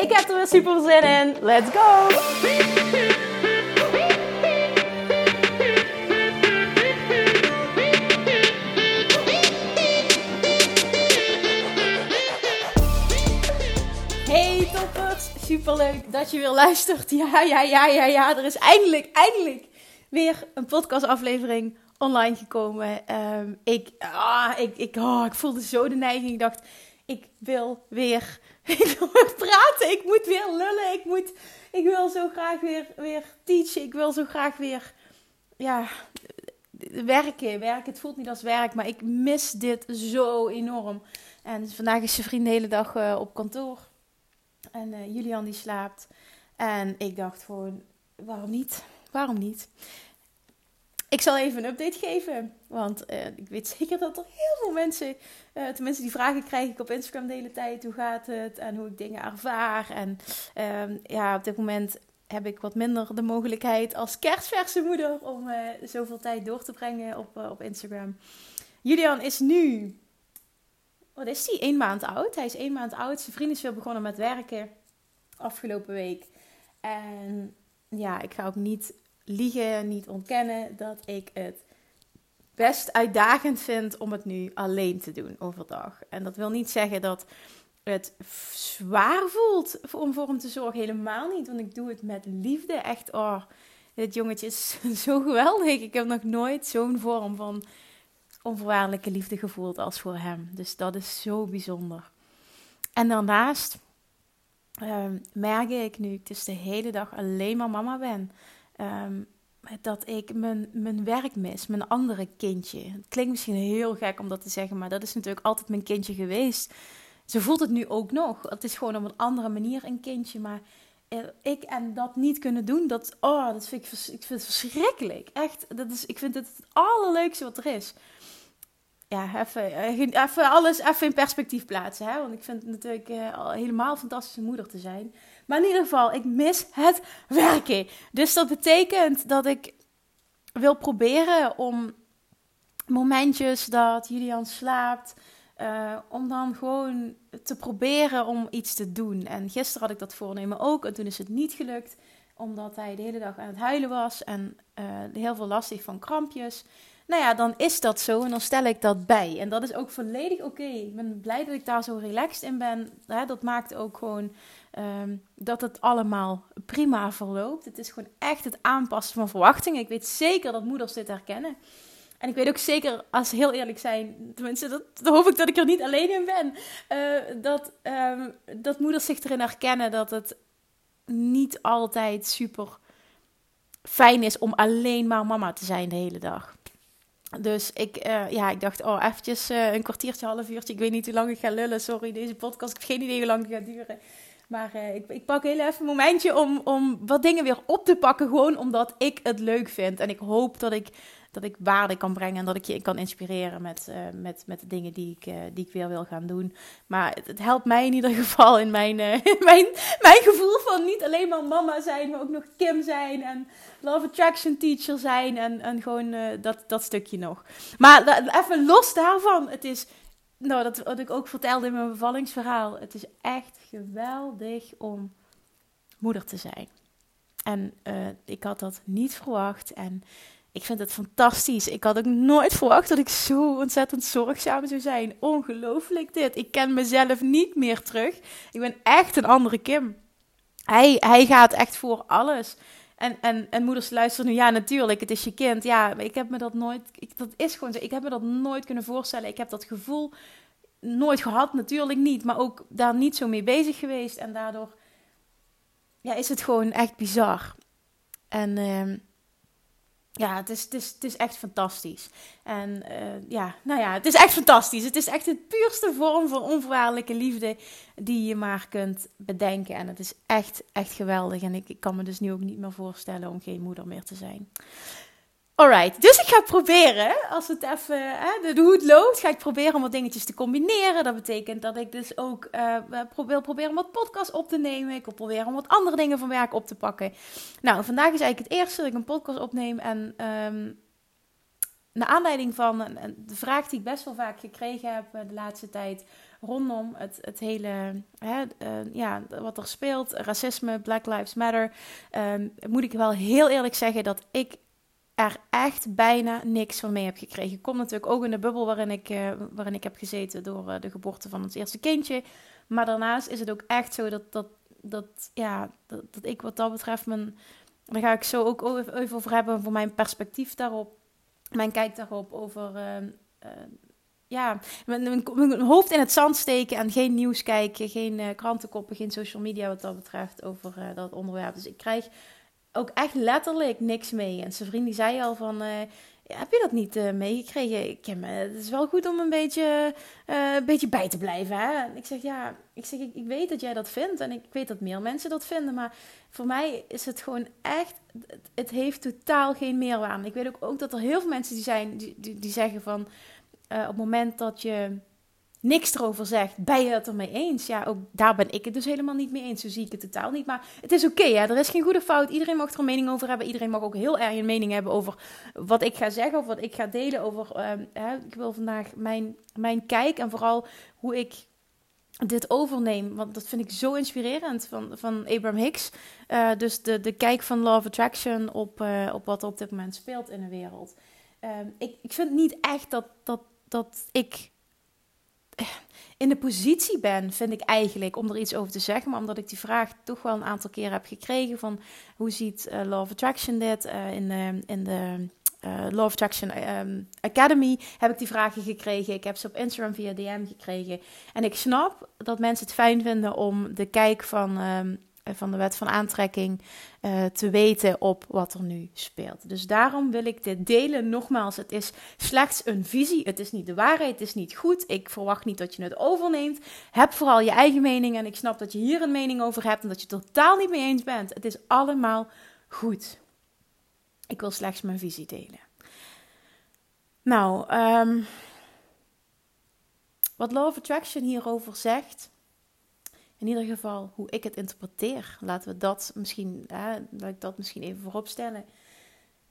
Ik heb er weer super zin in. Let's go! Hey toppers, super leuk dat je weer luistert. Ja, ja, ja, ja, ja. Er is eindelijk, eindelijk weer een podcastaflevering online gekomen. Ehm, ik, ah, ik, ik, oh, ik voelde zo de neiging. Ik dacht, ik wil ik wil weer Ik moet weer lullen. Ik, moet, ik wil zo graag weer, weer teachen. Ik wil zo graag weer, ja, werken. Werken, het voelt niet als werk, maar ik mis dit zo enorm. En vandaag is je vriend de hele dag uh, op kantoor. En uh, Julian die slaapt. En ik dacht gewoon, waarom niet? Waarom niet? Ik zal even een update geven. Want uh, ik weet zeker dat er heel veel mensen, uh, tenminste die vragen krijg ik op Instagram de hele tijd. Hoe gaat het? En hoe ik dingen ervaar. En uh, ja, op dit moment heb ik wat minder de mogelijkheid als kerstverse moeder om uh, zoveel tijd door te brengen op, op Instagram. Julian is nu, wat is hij? Eén maand oud. Hij is één maand oud. Zijn vriend is weer begonnen met werken afgelopen week. En ja, ik ga ook niet liegen, niet ontkennen dat ik het best uitdagend vind om het nu alleen te doen overdag. En dat wil niet zeggen dat het zwaar voelt om voor hem te zorgen. Helemaal niet, want ik doe het met liefde. Echt, oh, dit jongetje is zo geweldig. Ik heb nog nooit zo'n vorm van onvoorwaardelijke liefde gevoeld als voor hem. Dus dat is zo bijzonder. En daarnaast um, merk ik nu ik dus de hele dag alleen maar mama ben. Um, dat ik mijn, mijn werk mis, mijn andere kindje. Het klinkt misschien heel gek om dat te zeggen, maar dat is natuurlijk altijd mijn kindje geweest. Ze voelt het nu ook nog. Het is gewoon op een andere manier een kindje, maar ik en dat niet kunnen doen, dat, oh, dat vind ik, ik vind het verschrikkelijk. Echt, dat is, ik vind het het allerleukste wat er is. Ja, even, even alles even in perspectief plaatsen. Hè? Want ik vind het natuurlijk uh, helemaal fantastische moeder te zijn. Maar in ieder geval, ik mis het werken. Dus dat betekent dat ik wil proberen om momentjes dat Julian slaapt, uh, om dan gewoon te proberen om iets te doen. En gisteren had ik dat voornemen ook en toen is het niet gelukt, omdat hij de hele dag aan het huilen was en heel veel last heeft van krampjes. Nou ja, dan is dat zo en dan stel ik dat bij. En dat is ook volledig oké. Ik ben blij dat ik daar zo relaxed in ben. dat maakt ook gewoon um, dat het allemaal prima verloopt. Het is gewoon echt het aanpassen van verwachtingen. Ik weet zeker dat moeders dit herkennen. En ik weet ook zeker, als heel eerlijk zijn, tenminste, dat, hoop ik dat ik er niet alleen in ben, uh, dat, um, dat moeders zich erin herkennen dat het niet altijd super fijn is om alleen maar mama te zijn de hele dag. Dus ik, uh, ja, ik dacht, oh, eventjes uh, een kwartiertje, half uurtje. Ik weet niet hoe lang ik ga lullen. Sorry, deze podcast. Ik heb geen idee hoe lang het gaat duren. Maar uh, ik, ik, pak heel even een momentje om, om wat dingen weer op te pakken. Gewoon omdat ik het leuk vind. En ik hoop dat ik, dat ik waarde kan brengen. En dat ik je kan inspireren met, uh, met, met de dingen die ik, uh, die ik weer wil gaan doen. Maar het, helpt mij in ieder geval in mijn, mijn, mijn gevoel van niet alleen maar mama zijn. Maar ook nog Kim zijn. En Love Attraction teacher zijn. En, en gewoon dat, dat stukje nog. Maar even los daarvan. Het is nou, dat wat ik ook vertelde in mijn bevallingsverhaal. Het is echt geweldig om moeder te zijn. En ik had dat niet verwacht. En ik vind het fantastisch. Ik had ook nooit verwacht dat ik zo ontzettend zorgzaam zou zijn. Ongelooflijk dit. Ik ken mezelf niet meer terug. Ik ben echt een andere Kim. Hij, hij gaat echt voor alles. En, en, en moeders luisteren nu, ja, natuurlijk, het is je kind. Ja, ik heb me dat nooit, dat is gewoon zo. Ik heb me dat nooit kunnen voorstellen. Ik heb dat gevoel nooit gehad, natuurlijk niet. Maar ook daar niet zo mee bezig geweest. En daardoor ja, is het gewoon echt bizar. En uh, ja, het is, het, is, het is echt fantastisch. En uh, ja, nou ja, het is echt fantastisch. Het is echt de puurste vorm van onvoorwaardelijke liefde die je maar kunt bedenken. En het is echt, echt geweldig. En ik, ik kan me dus nu ook niet meer voorstellen om geen moeder meer te zijn. Alright, dus ik ga proberen, als het even, hè, de, hoe het loopt, ga ik proberen om wat dingetjes te combineren. Dat betekent dat ik dus ook uh, wil proberen om wat podcast op te nemen. Ik wil proberen om wat andere dingen van werk op te pakken. Nou, vandaag is eigenlijk het eerste dat ik een podcast opneem. En um, naar aanleiding van de vraag die ik best wel vaak gekregen heb eh, de laatste tijd rondom het, het hele, hè, ja, wat er speelt, racisme, Black Lives Matter, um, moet ik wel heel eerlijk zeggen dat ik er echt bijna niks van mee heb gekregen. Komt natuurlijk ook in de bubbel waarin ik, uh, waarin ik heb gezeten door uh, de geboorte van ons eerste kindje. Maar daarnaast is het ook echt zo dat, dat, dat, ja, dat, dat ik wat dat betreft mijn... Daar ga ik zo ook even over hebben voor mijn perspectief daarop. Mijn kijk daarop over... Uh, ja, mijn, mijn, hoofd in het zand steken en geen nieuws kijken, geen krantenkoppen, geen social media wat dat betreft over dat onderwerp. Dus ik krijg ook echt letterlijk niks mee. En zijn vriend die zei al van, ja, heb je dat niet uh, meegekregen? Het is wel goed om een beetje, een beetje bij te blijven. Hè? En ik zeg, ja, ik, zeg, ik, ik, weet dat jij dat vindt. En ik weet dat meer mensen dat vinden. Maar voor mij is het gewoon echt, het, het heeft totaal geen meerwaarde. Ik weet ook, ook dat er heel veel mensen die zijn, die, die, die zeggen van, op het moment dat je niks erover zegt, ben je het ermee eens? Ja, ook daar ben ik het dus helemaal niet mee eens. Zo zie ik het totaal niet. Maar het is oké, okay, er is geen goede fout. Iedereen mag er een mening over hebben. Iedereen mag ook heel erg een mening hebben over wat ik ga zeggen of wat ik ga delen. Over, uh, hè, ik wil vandaag mijn, mijn kijk en vooral hoe ik dit overneem. Want dat vind ik zo inspirerend van, van Abraham Hicks. Uh, dus de, de kijk van Law of Attraction op, uh, op wat er op dit moment speelt in de wereld. Ehm, ik, ik vind niet echt dat, dat, dat ik in de positie ben, vind ik eigenlijk, om er iets over te zeggen. Maar omdat ik die vraag toch wel een aantal keer heb gekregen van hoe ziet uh, Law of Attraction dit uh, in de, in de uh, Law of Attraction um, Academy heb ik die vragen gekregen. Ik heb ze op Instagram via DM gekregen. En ik snap dat mensen het fijn vinden om de kijk van um, eh, van de wet van aantrekking uh, te weten op wat er nu speelt. Dus daarom wil ik dit delen. Nogmaals, het is slechts een visie. Het is niet de waarheid. Het is niet goed. Ik verwacht niet dat je het overneemt. Heb vooral je eigen mening. En ik snap dat je hier een mening over hebt en dat je het totaal niet mee eens bent. Het is allemaal goed. Ik wil slechts mijn visie delen. Nou, um, wat Law of Attraction hierover zegt in ieder geval hoe ik het interpreteer, laten we dat misschien, hè, laat ik dat misschien even voorop stellen,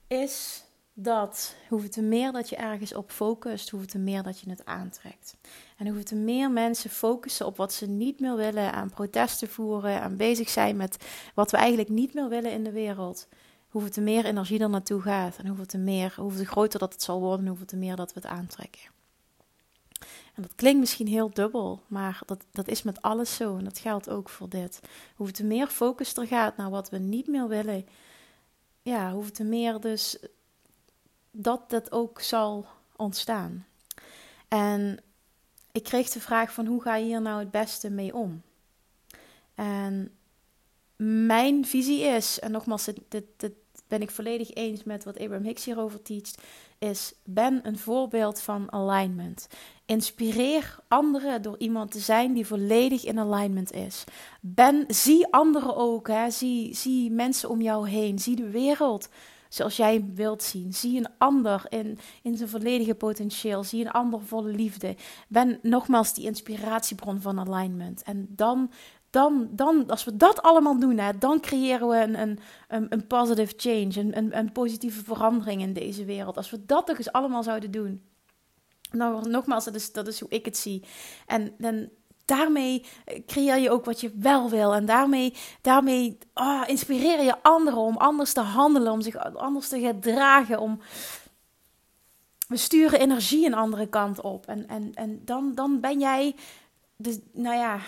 is dat hoeveel te meer dat je ergens op focust, hoeveel te meer dat je het aantrekt. En hoeveel te meer mensen focussen op wat ze niet meer willen, aan protesten voeren, aan bezig zijn met wat we eigenlijk niet meer willen in de wereld, hoeveel te meer energie er naartoe gaat en hoeveel te meer, hoeveel groter dat het zal worden, hoeveel te meer dat we het aantrekken. Dat klinkt misschien heel dubbel, maar dat, dat is met alles zo. En dat geldt ook voor dit. Hoe meer focus er gaat naar wat we niet meer willen, ja, hoe te meer dus dat dat ook zal ontstaan. En ik kreeg de vraag van hoe ga je hier nou het beste mee om? En mijn visie is, en nogmaals, dit, dit, ben ik volledig eens met wat Abraham Hicks hierover teacht, is ben een voorbeeld van alignment. Inspireer anderen door iemand te zijn die volledig in alignment is. Ben, zie anderen ook, hè. Zie, zie mensen om jou heen, zie de wereld zoals jij wilt zien. Zie een ander in, in zijn volledige potentieel. Zie een ander volle liefde. Ben nogmaals die inspiratiebron van alignment. En dan dan, dan, als we dat allemaal doen, hè, dan creëren we een, een, een, positive change, een, een, een, positieve verandering in deze wereld. Als we dat toch eens allemaal zouden doen. Nou, nogmaals, dat is, dat is hoe ik het zie. En, dan daarmee creëer je ook wat je wel wil. En daarmee, daarmee oh, inspireer je anderen om anders te handelen, om zich anders te gedragen, om... We sturen energie een andere kant op. En, en, en dan, dan ben jij, dus, nou ja,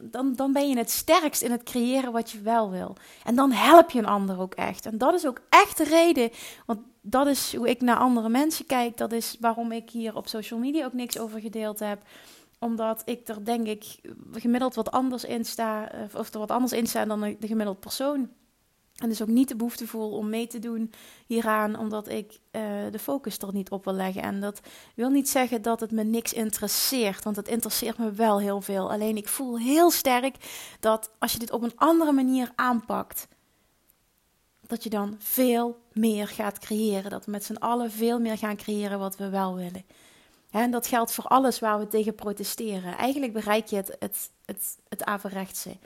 dan, dan ben je het sterkst in het creëren wat je wel wil. En dan help je een ander ook echt. En dat is ook echt de reden, want dat is hoe ik naar andere mensen kijk. Dat is waarom ik hier op social media ook niks over gedeeld heb omdat ik er denk ik gemiddeld wat anders in sta, of er wat anders in sta dan de gemiddeld persoon. En dus ook niet de behoefte voel om mee te doen hieraan, omdat ik uh, de focus er niet op wil leggen. En dat wil niet zeggen dat het me niks interesseert, want het interesseert me wel heel veel. Alleen ik voel heel sterk dat als je dit op een andere manier aanpakt, dat je dan veel meer gaat creëren. Dat we met z'n allen veel meer gaan creëren wat we wel willen. En dat geldt voor alles waar we tegen protesteren. Eigenlijk bereik je het, het, het, het averechtse.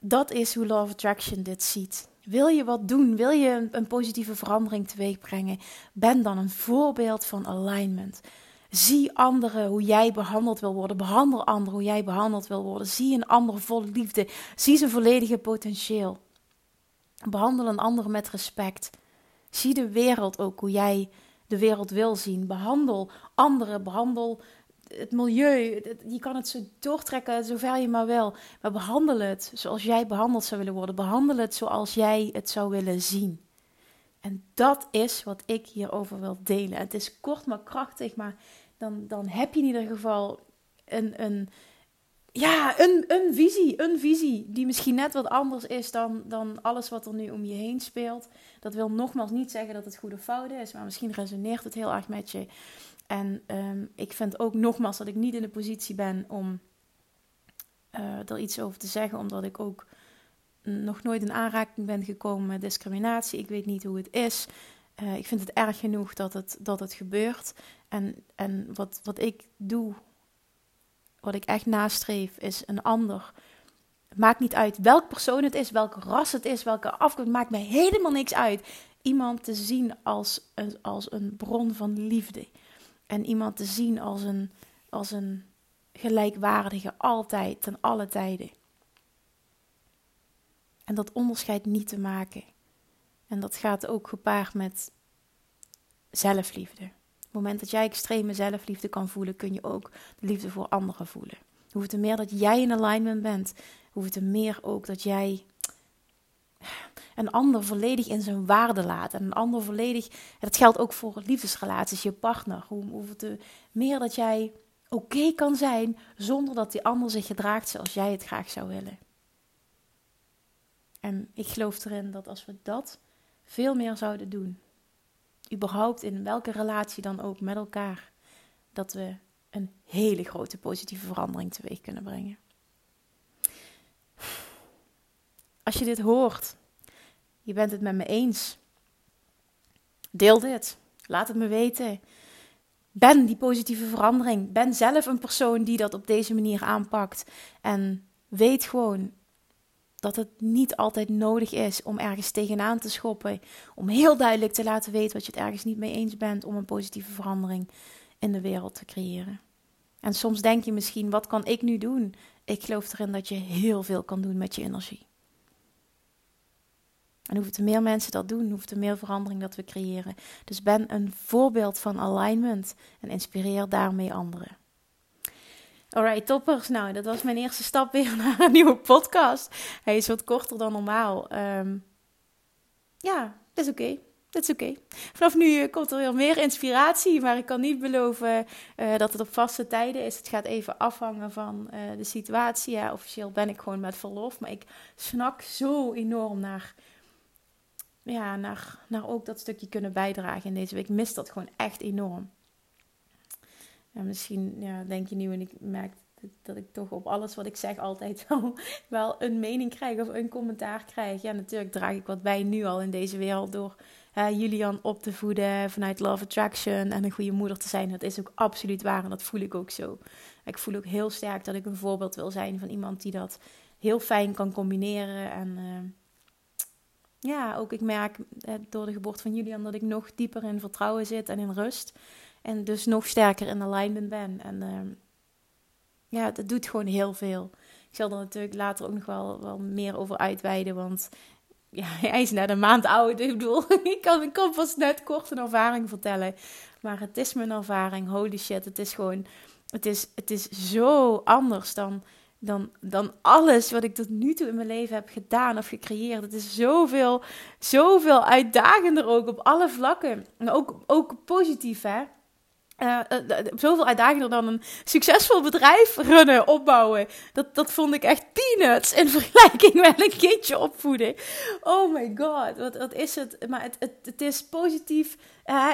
Dat is hoe Law of Attraction dit ziet. Wil je wat doen? Wil je een, een positieve verandering teweeg brengen? Ben dan een voorbeeld van alignment. Zie anderen hoe jij behandeld wil worden. Behandel anderen hoe jij behandeld wil worden. Zie een ander vol liefde. Zie zijn volledige potentieel. Behandel een ander met respect. Zie de wereld ook hoe jij de wereld wil zien. Behandel anderen, behandel het milieu. Je kan het zo doortrekken zover je maar wil. Maar behandel het zoals jij behandeld zou willen worden. Behandel het zoals jij het zou willen zien. En dat is wat ik hierover wil delen. Het is kort maar krachtig, maar dan, dan heb je in ieder geval een, een, ja, een, een visie. Een visie die misschien net wat anders is dan, dan alles wat er nu om je heen speelt. Dat wil nogmaals niet zeggen dat het goed of fout is, maar misschien resoneert het heel erg met je. En ehm, ik vind ook nogmaals dat ik niet in de positie ben om uh, er iets over te zeggen, omdat ik ook nog nooit in aanraking ben gekomen met discriminatie. Ik weet niet hoe het is. Uh, ik vind het erg genoeg dat het, dat het gebeurt. En, en wat, wat ik doe wat ik echt nastreef, is een ander. Het maakt niet uit welk persoon het is, welk ras het is, welke afkomst, maakt mij helemaal niks uit. Iemand te zien als een, als een bron van liefde. En iemand te zien als een, als een gelijkwaardige, altijd, ten alle tijden. En dat onderscheid niet te maken. En dat gaat ook gepaard met zelfliefde het moment dat jij extreme zelfliefde kan voelen, kun je ook de liefde voor anderen voelen. Hoe het meer dat jij in alignment bent, hoe het meer ook dat jij een ander volledig in zijn waarde laat. En een ander volledig, dat geldt ook voor liefdesrelaties, je partner. Hoe, hoe meer dat jij oké kan zijn zonder dat die ander zich gedraagt zoals jij het graag zou willen. En ik geloof erin dat als we dat veel meer zouden doen, überhaupt in welke relatie dan ook met elkaar, dat we een hele grote positieve verandering teweeg kunnen brengen. Als je dit hoort, je bent het met me eens, deel dit. Laat het me weten. Ben die positieve verandering. Ben zelf een persoon die dat op deze manier aanpakt. En weet gewoon dat het niet altijd nodig is om ergens tegenaan te schoppen. Om heel duidelijk te laten weten wat je het ergens niet mee eens bent. Om een positieve verandering in de wereld te creëren. En soms denk je misschien, wat kan ik nu doen? Ik geloof erin dat je heel veel kan doen met je energie. En hoeveel te meer mensen dat doen, hoeveel te meer verandering dat we creëren. Dus ben een voorbeeld van alignment en inspireer daarmee anderen. Alright, toppers. Nou, dat was mijn eerste stap weer naar een nieuwe podcast. Hij is wat korter dan normaal. Ehm, ja, dat is oké. Dat is oké. Vanaf nu eh, komt er weer meer inspiratie, maar ik kan niet beloven uh, dat het op vaste tijden is. Het gaat even afhangen van uh, de situatie. Ja, officieel ben ik gewoon met verlof, maar ik snak zo enorm naar, ja, naar, naar ook dat stukje kunnen bijdragen in deze week. Ik mis dat gewoon echt enorm. En misschien ja, denk je nu en ik merk dat ik toch op alles wat ik zeg altijd wel, wel een mening krijg of een commentaar krijg. Ja, natuurlijk draag ik wat bij nu al in deze wereld door Julian op te voeden vanuit Love Attraction en een goede moeder te zijn. Dat is ook absoluut waar en dat voel ik ook zo. Ik voel ook heel sterk dat ik een voorbeeld wil zijn van iemand die dat heel fijn kan combineren. En uh, ja, ook ik merk door de geboorte van Julian dat ik nog dieper in vertrouwen zit en in rust. En dus nog sterker in alignment ben. En uh, ja, dat doet gewoon heel veel. Ik zal er natuurlijk later ook nog wel, wel meer over uitweiden. Want ja, hij is net een maand oud. Ik bedoel, ik kan, ik kan pas net kort een ervaring vertellen. Maar het is mijn ervaring. Holy shit, het is gewoon... Het is, het is zo anders dan, dan, dan alles wat ik tot nu toe in mijn leven heb gedaan of gecreëerd. Het is zoveel, zoveel uitdagender ook op alle vlakken. En ook, ook positief, hè. uh, zoveel uitdagender dan een succesvol bedrijf runnen, opbouwen. Dat, dat vond ik echt peanuts in vergelijking met een kindje opvoeden. Oh my god, wat, wat is het? Maar het, het, het is positief,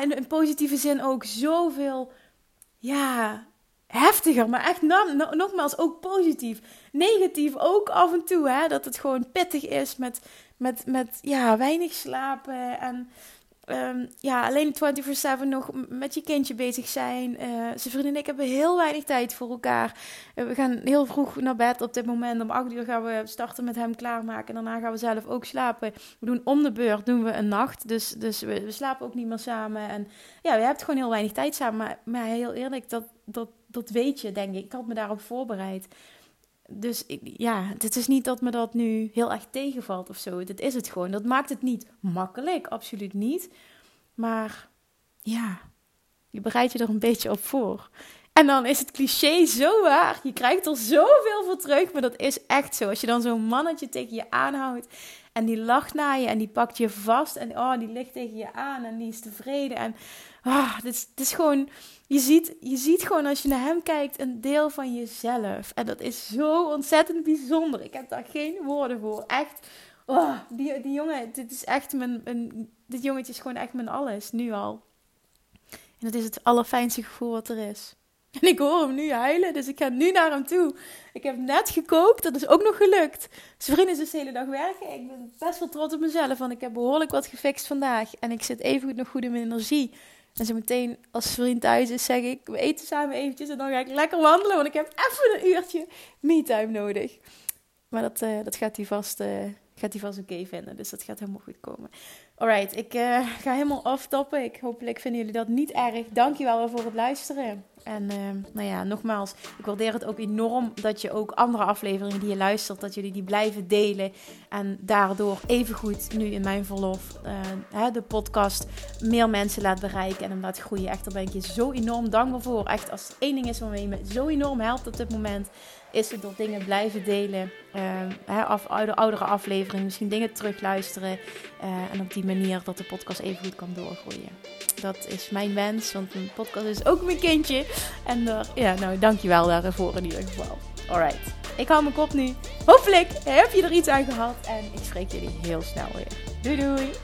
in, in positieve zin ook zoveel, ja, heftiger. Maar echt, nogmaals, ook positief. Negatief ook af en toe, hè. Dat het gewoon pittig is met, met, met ja, weinig slapen en um, ja, alleen 24-7 nog met je kindje bezig zijn. Uh, zijn vrienden en ik hebben heel weinig tijd voor elkaar. Uh, we gaan heel vroeg naar bed op dit moment. Om 8 uur gaan we starten met hem klaarmaken. En daarna gaan we zelf ook slapen. We doen om de beurt doen we een nacht. Dus, dus we, we slapen ook niet meer samen. En ja, we hebben gewoon heel weinig tijd samen. Maar, maar heel eerlijk, dat, dat, dat weet je, denk ik. Ik had me daarop voorbereid dus ja, het is niet dat me dat nu heel erg tegenvalt of zo. Dat is het gewoon. Dat maakt het niet makkelijk, absoluut niet. Maar ja, je bereidt je er een beetje op voor. En dan is het cliché zo waar. Je krijgt er zoveel voor terug, maar dat is echt zo. Als je dan zo'n mannetje tegen je aanhoudt en die lacht naar je en die pakt je vast en oh, die ligt tegen je aan en die is tevreden. En ah, het, is, het is gewoon, je ziet, je ziet gewoon als je naar hem kijkt een deel van jezelf. En dat is zo ontzettend bijzonder. Ik heb daar geen woorden voor. Echt, oh, die, die jongen, dit is echt mijn, dit jongetje is gewoon echt mijn alles, nu al. En dat is het allerfijnste gevoel wat er is. En ik hoor hem nu huilen, dus ik ga nu naar hem toe. Ik heb net gekookt, dat is ook nog gelukt. Zijn vrienden is dus de hele dag werken. Ik ben best wel trots op mezelf, want ik heb behoorlijk wat gefixt vandaag. En ik zit even goed nog goed in mijn energie. En zo meteen als vriend thuis is, zeg ik, we eten samen eventjes en dan ga ik lekker wandelen, want ik heb even een uurtje me-time nodig. Maar dat, uh, dat gaat hij vast, uh, gaat vast oké vinden, dus dat gaat helemaal goed komen. Alright, ik uh, ga helemaal aftoppen. Ik hopelijk vinden jullie dat niet erg. Dankjewel voor het luisteren. En uh, nou ja, nogmaals, ik waardeer het ook enorm dat je ook andere afleveringen die je luistert, dat jullie die blijven delen. En daardoor evengoed nu in mijn verlof uh, de podcast meer mensen laat bereiken en hem laat groeien. Echt, daar ben ik je zo enorm dankbaar voor. Echt, als het één ding is waarmee je me zo enorm helpt op dit moment, is het door dingen blijven delen. Hè, af, oude, oudere afleveringen, misschien dingen terugluisteren. Uh, en op die manier dat de podcast even goed kan doorgroeien. Dat is mijn wens, want een podcast is ook mijn kindje. En uh, ja, nou, dankjewel daarvoor in ieder geval. Alright, ik hou mijn kop nu. Hopelijk heb je er iets aan gehad. En ik spreek jullie heel snel weer. Doei doei!